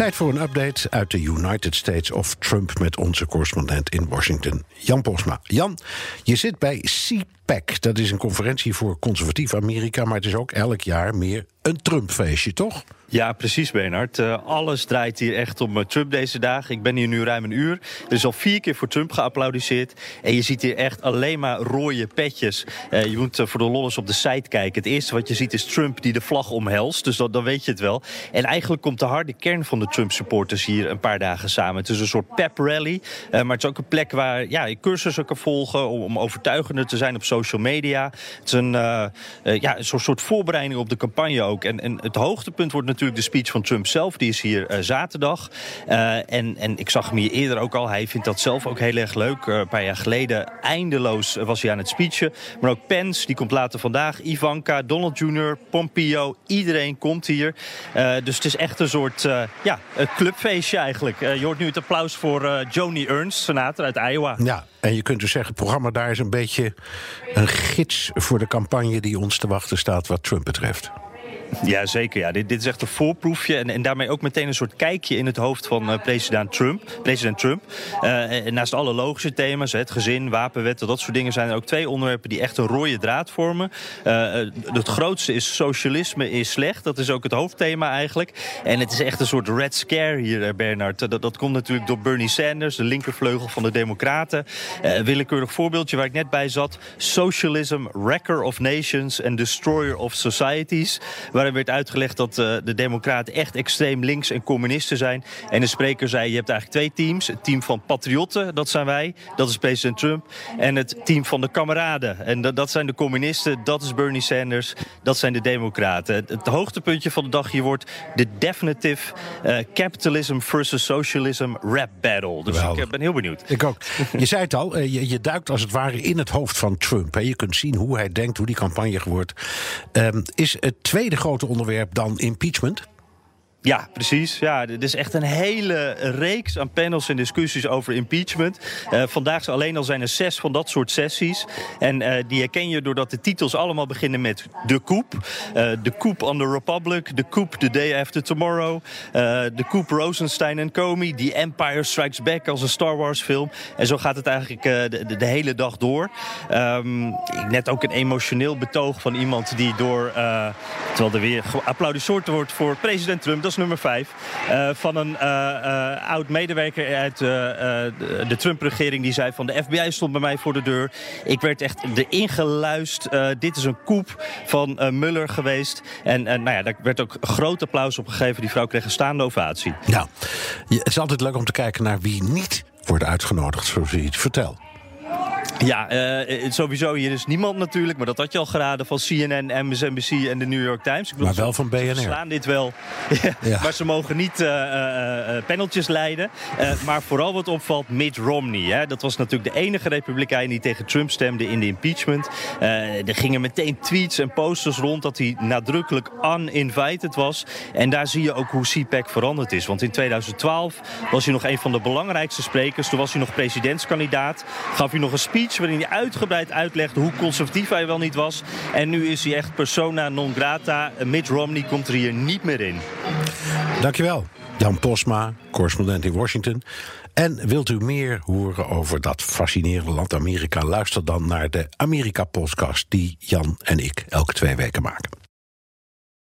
Tijd voor een update uit de United States of Trump met onze correspondent in Washington, Jan Posma. Jan, je zit bij CPAC. Dat is een conferentie voor conservatief Amerika, maar het is ook elk jaar meer een Trump-feestje, toch? Ja, precies, Bernard. Uh, alles draait hier echt om uh, Trump deze dagen. Ik ben hier nu ruim een uur. Er is al vier keer voor Trump geapplaudiseerd. En je ziet hier echt alleen maar rode petjes. Uh, je moet voor de lolles op de site kijken. Het eerste wat je ziet is Trump die de vlag omhelst. Dus dat, dan weet je het wel. En eigenlijk komt de harde kern van de Trump-supporters hier een paar dagen samen. Het is een soort pep rally. maar het is ook een plek waar ja, je cursussen kan volgen... om, om overtuigender te zijn op social media. Het is een, ja, een soort voorbereiding op de campagne ook. En, en het hoogtepunt wordt natuurlijk natuurlijk de speech van Trump zelf. Die is hier uh, zaterdag. Uh, en, en ik zag hem hier eerder ook al. Hij vindt dat zelf ook heel erg leuk. Uh, een paar jaar geleden eindeloos was hij aan het speechen. Maar ook Pence, die komt later vandaag. Ivanka, Donald Jr., Pompeo. Iedereen komt hier. dus het is echt een soort ja, een clubfeestje eigenlijk. je hoort nu het applaus voor Joni Ernst, senator uit Iowa. Ja, en je kunt dus zeggen, het programma daar is een beetje een gids voor de campagne die ons te wachten staat wat Trump betreft. Ja, zeker. Ja. Dit, dit is echt een voorproefje. En, en daarmee ook meteen een soort kijkje in het hoofd van uh, president Trump. President Trump. En naast alle logische thema's, het gezin, wapenwetten, dat soort dingen, zijn er ook twee onderwerpen die echt een rode draad vormen. Uh, het grootste is socialisme is slecht. Dat is ook het hoofdthema eigenlijk. En het is echt een soort red scare hier, Bernard. Dat, dat komt natuurlijk door Bernie Sanders, de linkervleugel van de Democraten. willekeurig voorbeeldje waar ik net bij zat. Socialism, wrecker of nations and destroyer of societies waarin werd uitgelegd dat uh, de Democraten echt extreem links en communisten zijn. En de spreker zei: Je hebt eigenlijk twee teams. Het team van patriotten, dat zijn wij, dat is president Trump. En het team van de kameraden. En dat, dat zijn de communisten, dat is Bernie Sanders, dat zijn de Democraten. Het, het hoogtepuntje van de dag hier wordt de definitive uh, capitalism versus socialism rap battle. Dus Geweldig. ik ben heel benieuwd. Ik ook. Je zei het al, je, je, duikt als het ware in het hoofd van Trump. Hè. Je kunt zien hoe hij denkt, hoe die campagne wordt. Um, is het tweede grote grote onderwerp dan impeachment? Ja, precies. Ja, dit is echt een hele reeks aan panels en discussies over impeachment. Uh, vandaag alleen al zijn er zes van dat soort sessies. En uh, die herken je doordat de titels allemaal beginnen met de coup. Uh, de coup on the Republic, de coup the day after tomorrow. de coup Rosenstein en Comey, The Empire Strikes Back als een Star Wars film. En zo gaat het eigenlijk de, de, hele dag door. Um, net ook een emotioneel betoog van iemand die door... terwijl er weer geapplaudiseerd wordt voor president Trump nummer 5. Uh, van een uh, uh, oud medewerker uit de, de Trump-regering. Die zei van de FBI stond bij mij voor de deur. Ik werd echt erin geluist. dit is een koep van Muller geweest. En nou ja, daar werd ook groot applaus op gegeven. Die vrouw kreeg een staande ovatie. Nou, het is altijd leuk om te kijken naar wie niet wordt uitgenodigd, zoals je het vertelt. Ja, uh, sowieso hier is niemand natuurlijk, maar dat had je al geraden van CNN, MSNBC en de New York Times. Ik bedoel, maar wel van BNR. Ze slaan dit wel, ja. maar ze mogen niet uh, uh, paneltjes leiden. maar vooral wat opvalt, Mitt Romney. Hè? Dat was natuurlijk de enige republikein die tegen Trump stemde in de impeachment. er gingen meteen tweets en posters rond dat hij nadrukkelijk uninvited was. En daar zie je ook hoe CPAC veranderd is. Want in 2012 was hij nog een van de belangrijkste sprekers. Toen was hij nog presidentskandidaat. Gaf hij nog een speech waarin hij uitgebreid uitlegde hoe conservatief hij wel niet was. En nu is hij echt persona non grata. Mitt Romney komt er hier niet meer in. Dankjewel. Jan Posma, correspondent in Washington. En wilt u meer horen over dat fascinerende land Amerika? Luister dan naar de Amerika-podcast die Jan en ik elke twee weken maken.